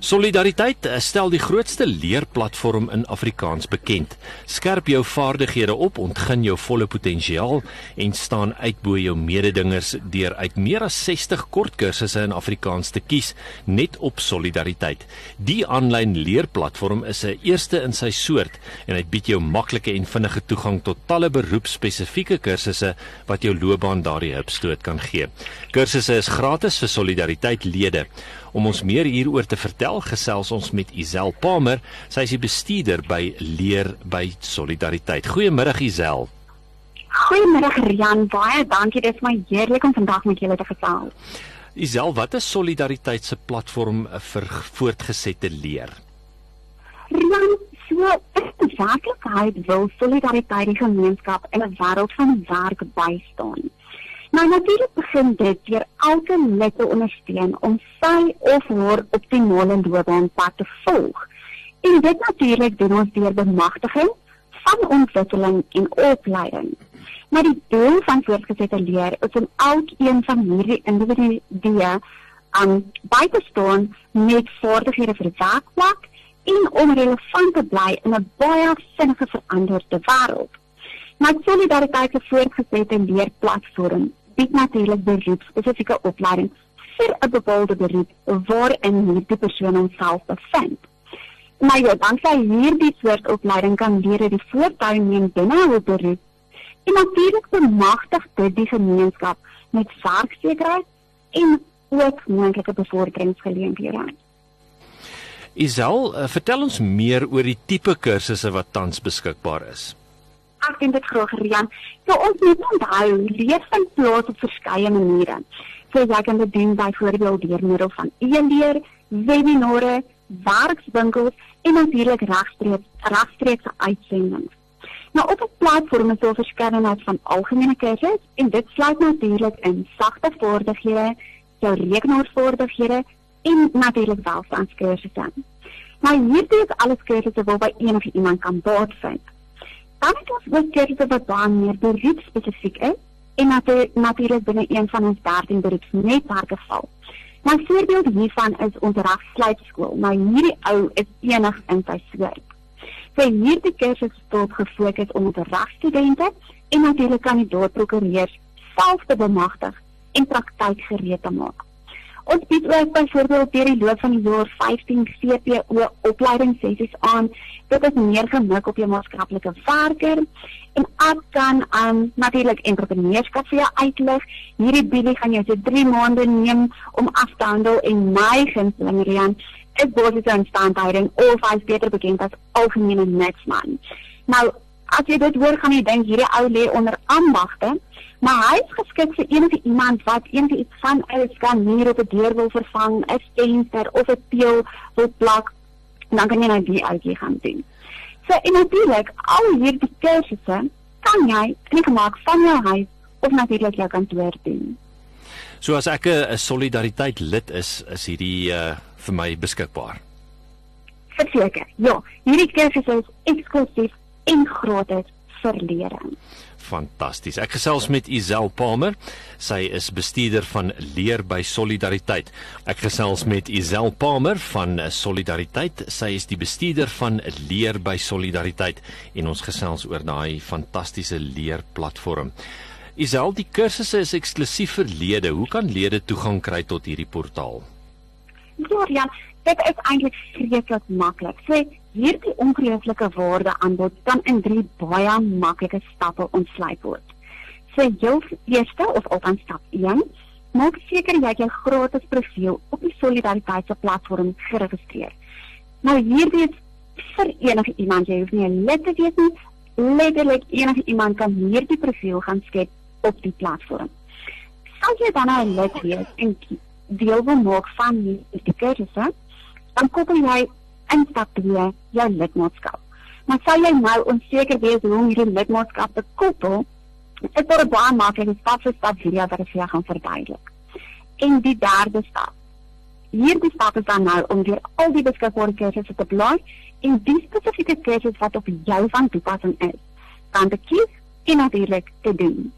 Solidariteit eh, stel die grootste leerplatform in Afrikaans bekend. Skerp jou vaardighede op, ontgin jou volle potensiaal en staan uit bo jou mededingers deur uit meer as 60 kort kursusse in Afrikaans te kies net op Solidariteit. Die aanlyn leerplatform is 'n eerste in sy soort en dit bied jou maklike en vinnige toegang tot talle beroepspesifieke kursusse wat jou loopbaan daardie hupstoot kan gee. Kursusse is gratis vir Solidariteit lede. Om ons meer hieroor te vertel, gesels ons met Isel Palmer. Sy is die bestuurder by Leer by Solidariteit. Goeiemôre Isel. Goeiemôre Rian, baie dankie. Dit is my heerlik om vandag met julle te gesels. Isel, wat is Solidariteit se platform vir voortgesette leer? Rian, so in werklikheid wil Solidariteit die gemeenskap in 'n wêreld van werk bystaan. Nou natuurlik begin dit deur elke lid te ondersteun om sy of haar optimale loopbaanpad te volg. En dit natuurlik doen ons deur bemagtiging van ontwikkeling en opleiding. Maar die doel van voortgesette leer is om elkeen van hierdie individue aan by te staan met vaardighede vir werkplek en om relevant te bly in 'n baie vinnige veranderde wêreld. Maar solidariteit se voortgesette leerplatform bied natuurlik beroepspesifieke opleiding vir 'n bepaalde beroep waarin hierdie persoon homself bevind. Maar ja, danksy hierdie soort opleiding kan leer die voortuin neem binne 'n beroep. En natuurlik bemagtig dit die gemeenskap met werksekerheid en ook moontlike bevorderingsgeleenthede. Isel, uh, vertel ons meer oor die tipe kursusse wat tans beskikbaar is ek vind dit graag Rian. So ons moet onthou, leer vind plaas op verskeie maniere. So jy kan dit doen byvoorbeeld deur middel van e-leer, webinare, werkswinkels en natuurlik regstreeks regstreekse uitsendings. Nou op 'n platform is daar verskeidenheid van algemene kursusse en dit sluit natuurlik in sagte vaardighede, jou rekenaarvaardighede en natuurlik welstandskursusse. Nou hierdie is alles kursusse waarby enige iemand kan baat vind. Dan het ons ook kursusse wat baie meer beroepspesifiek is en natuurlik binne een van ons 13 beroepsnetwerke val. My voorbeeld hiervan is ons regsluitskool. Nou ou is enig in sy soort. Sy hierdie kursus tot gefokus om regstudente en natuurlik kandidaat prokureurs self te bemagtig en praktyk gereed te maak. Ons bied ook byvoorbeeld deur die loop van die jaar 15 CPO opleidingssessies aan. Dit is meer gemik op jou maatskaplike werker en ek kan aan um, natuurlik entrepreneurskap vir jou uitlig. Hierdie bietjie gaan jou so 3 maande neem om af te handel en my gunsteling Rian is basiese instandhouding of as beter bekend as algemene netsman. Nou as jy dit hoor gaan jy dink hierdie ou lê onder ambagte maar hy is geskik vir enige iemand wat enige iets van alles kan hier op 'n deur wil vervang, 'n venster of 'n peel wil plak, dan kan jy nou die uitjie gaan doen. So en natuurlik, al hierdie kursusse kan jy in gemaak van jou huis of natuurlik jou kantoor doen. So as ek 'n solidariteit lid is, is hierdie uh, vir my beskikbaar. Verseker. Ja, hierdie kursusse is eksklusief en gratis vir leerders. Fantasties. Ek gesels met Isel Palmer. Sy is bestuurder van Leer by Solidariteit. Ek gesels met Isel Palmer van Solidariteit. Sy is die bestuurder van Leer by Solidariteit en ons gesels oor daai fantastiese leerplatform. Isel, die kursusse is eksklusief vir lede. Hoe kan lede toegang kry tot hierdie portaal? Ja, ja, dit is eintlik vreeslik maklik. So hierdie ongelooflike waarde aanbod kan in drie baie maklike stappe ontsluit word. So jou eerste of althans stap 1, maak seker jy het jou gratis profiel op die solidariteitsplatform geregistreer. Nou hierdie is vir enige iemand jy hoef nie 'n lid te wees nie, letterlik enige iemand kan hierdie profiel gaan skep op die platform. Sal jy dan nou 'n lid wees en deel wil maak van die kursusse, dan koppel jy in stap 2 jou lidmaatskap. Maar sou jy nou onseker wees hoe om hierdie lidmaatskap te koppel, is daar 'n baie maklike stap vir stap video wat ek vir jou gaan verduidelik. En die derde stap. Hierdie stap is dan nou om deur al die beskikbare kursusse te blaai en die spesifieke kursus wat op jou van toepassing is, dan te kies en natuurlik te doen.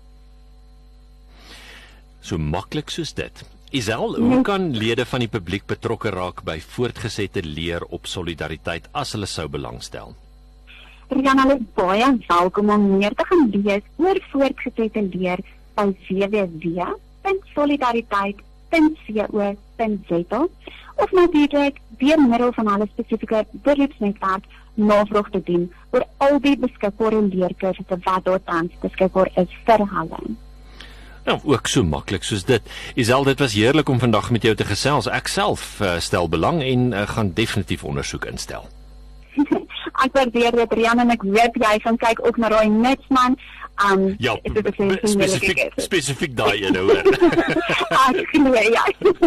So maklik soos dit. Isel, hoe kan lede van die publiek betrokke raak by voortgesette leer op solidariteit as hulle sou belangstel? Rian, hulle is baie welkom om meer te gaan lees oor voortgesette leer by www.solidariteit.co.za of natuurlik deur middel van hulle spesifieke beroepsnetwerk navraag te doen oor al die beskikbare leerkursusse wat daar tans beskikbaar is vir hulle. Nou, ook so maklik soos dit. Isel, dit was heerlik om vandag met jou te gesels. Ek self uh, stel belang en uh, gaan definitief ondersoek instel. ek waardeer dit Rian en ek weet jy gaan kyk ook na daai Netsman. Um ja, spesifiek spesifiek daai een hoor. Ag, nee, ja.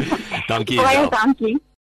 dankie. Baie dankie.